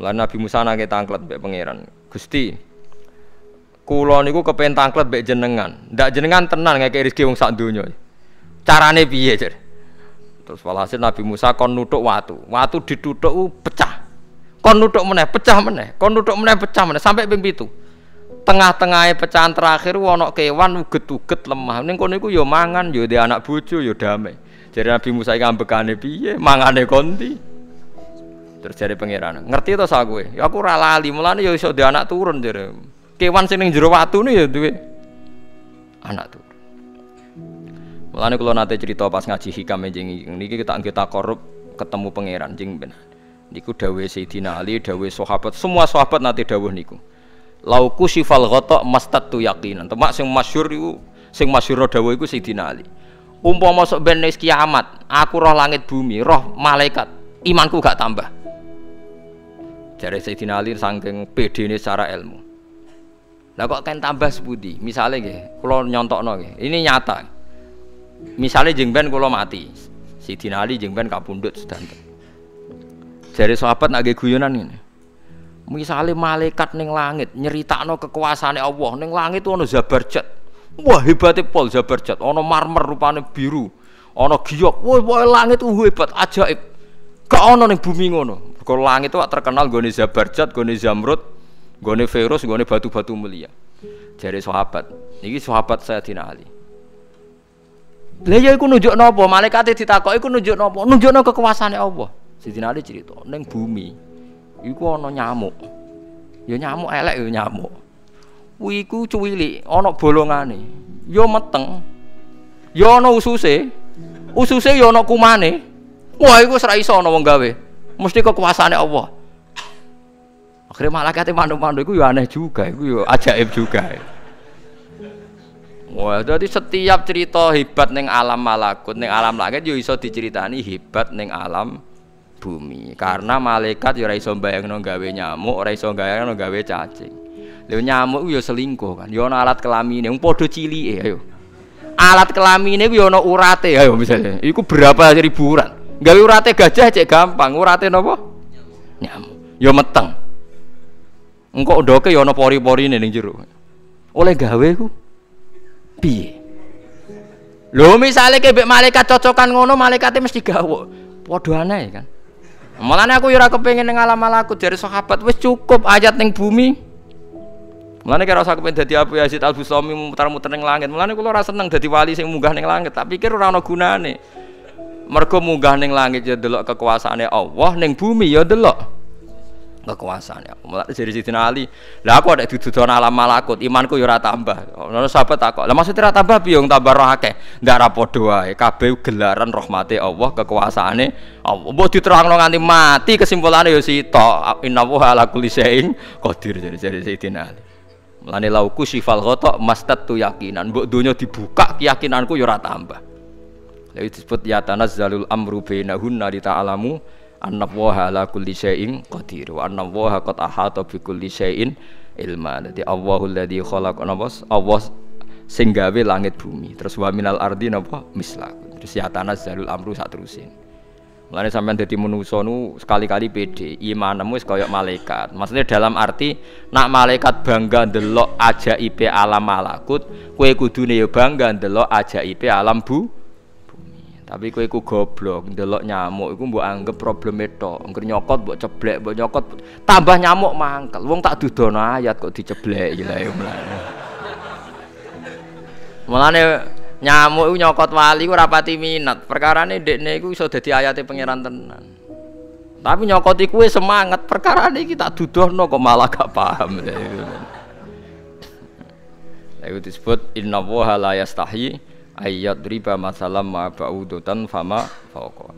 Lan Nabi Musa nake tangklet mbek pangeran. Gusti, kula niku kepen tangklet mbek jenengan. Ndak jenengan tenan ngeke rezeki wong sak donya. Carane piye, Jar? Terus walhasil Nabi Musa kon nutuk watu. Watu ditutuk pecah. Kon nutuk meneh, pecah meneh. Kon nutuk meneh, pecah meneh sampai ping 7. Tengah-tengahnya pecahan terakhir wono kewan uget-uget lemah. Ning kono iku ya mangan, ya anak bojo, ya damai. Jadi Nabi Musa iki ambekane piye? Mangane konti. Terus jadi pangeran, ngerti to sak kowe? Ya aku ora lali, mulane ya iso anak turun jare. Kewan sing ning jero watu ya duwe anak turun. Mulane kula nate cerita pas ngaji hikam jeng niki kita kita korup ketemu pangeran jeng ben. Niku dawuh Sayyidina Ali, dawuh sahabat, semua sahabat nate dawuh niku. Lauku sifal ghata mastatu yaqinan. Temak sing masyhur iku sing masyhur dawuh iku Sayyidina Ali. Umpama sok ben kiamat, aku roh langit bumi, roh malaikat, imanku gak tambah. Jare Sayyidina Ali saking pedene secara ilmu. Lah kok kan tambah sepundi? Misale nggih, kula nyontokno nggih. Ini nyata. Misale jeng ben kula mati. Sayyidina Ali jeng ben kapundhut sedanten. Jare sahabat nak guyonan ngene. Misale malaikat ning langit nyeritakno kekuasaane Allah, ning langit ono Zabarjat. Wah hebatnya pol Zabarjat, ono marmer rupane biru, ono giok. Wah, wah langit itu hebat, ajaib. Gak ono ning bumi ngono. Kalau langit itu terkenal gone Zabarjat, gone Zamrud, gone Ferus, gone batu-batu mulia. Jadi sahabat, ini sahabat saya Tina Ali. Lah ya iku nunjuk napa? Malaikat ditakoki iku nunjuk napa? Nunjukno kekuasaane Allah. Sidina Ali cerita, ning bumi iku ana nyamuk. Ya nyamuk elek ya nyamuk. Kuwi iku cuwilik, ana bolongane. Ya meteng. Ya ana ususe. Ususe ya ana kumane. Wah iku ora iso ana wong gawe. Mesti kekuasaane Allah. Akhirnya malaikat mandu-mandu iku ya aneh juga, iku ya ajaib juga. Wah, jadi setiap cerita hebat neng alam malakut, neng alam langit yo iso diceritani hebat neng alam bumi. Karena malaikat yo ora iso bayangno gawe nyamuk, ora iso bayangno gawe cacing. Lha nyamuk yo selingkuh kan, yo alat kelamine, wong padha cilike ayo. Alat kelamine yo ana urate ayo misalnya. Iku berapa ribuan. Gawe urate gajah cek gampang, urate napa? Nyamuk. Yo meteng. Engkok ndoke yo ana pori-porine ning jero. Oleh gawe ku piye? Lho misale kebek malaikat cocokan ngono, malaikate mesti gawe. Padha aneh kan. Mulane aku yo ora kepengin ning dari sahabat wis cukup ayat ning bumi. Mulane kira usah kepengin Abu Yazid Al Bustami muter-muter ning langit. Mulane kula ora seneng dadi wali sing munggah ning langit, tak pikir ora ana gunane. Mergo munggah ning langit ya delok kekuasaane Allah, ning bumi ya delok kekuasaan ya. Mulai dari Sidina Ali, lah aku ada duduk alam malakut, imanku yo ora tambah. Ono sahabat takok, lah maksudnya ora tambah piye tambah roh akeh? Ndak ra padha wae, kabeh gelaran rahmate Allah, kekuasaane Allah. Mbok diterangno nganti mati kesimpulannya yo sito, innahu ala kulli syai'in qadir dari Sidina Ali. Mulane lauku sifal ghata mastatu yakinan, mbok donya dibuka keyakinanku yo ora tambah. Lalu disebut ya tanazzalul amru bainahunna li ta'lamu anna waha ala kulli syai'in qadir wa anna waha qad ahata bi kulli syai'in ilma. Dadi Allahul ladzi khalaq napa Allah sing gawe langit bumi terus wa minal ardi napa? Mislah terus ya tanazzalul amru sak terusin Mulane sampean dadi manusa nu sekali-kali pede, imanmu wis kaya malaikat. Maksudnya dalam arti nak malaikat bangga ndelok ajaibe alam malakut, kowe kudune ya bangga ndelok ajaibe alam bu tapi kowe iku goblok, ndelok nyamuk iku mbok anggap problem itu. Engger nyokot mbok ceblek, mbok nyokot tambah nyamuk mangkel. Wong tak dudono ayat kok diceblek lha mulane. Mulane nyamuk iku nyokot wali ku rapati minat. Perkarane ndekne iku iso dadi ayate pangeran tenan. Tapi nyokot iku semangat, perkarane iki tak dudono kok malah gak paham. Itu disebut inna wa la yastahi ayat riba masalam ma ba'udutan fama fauqa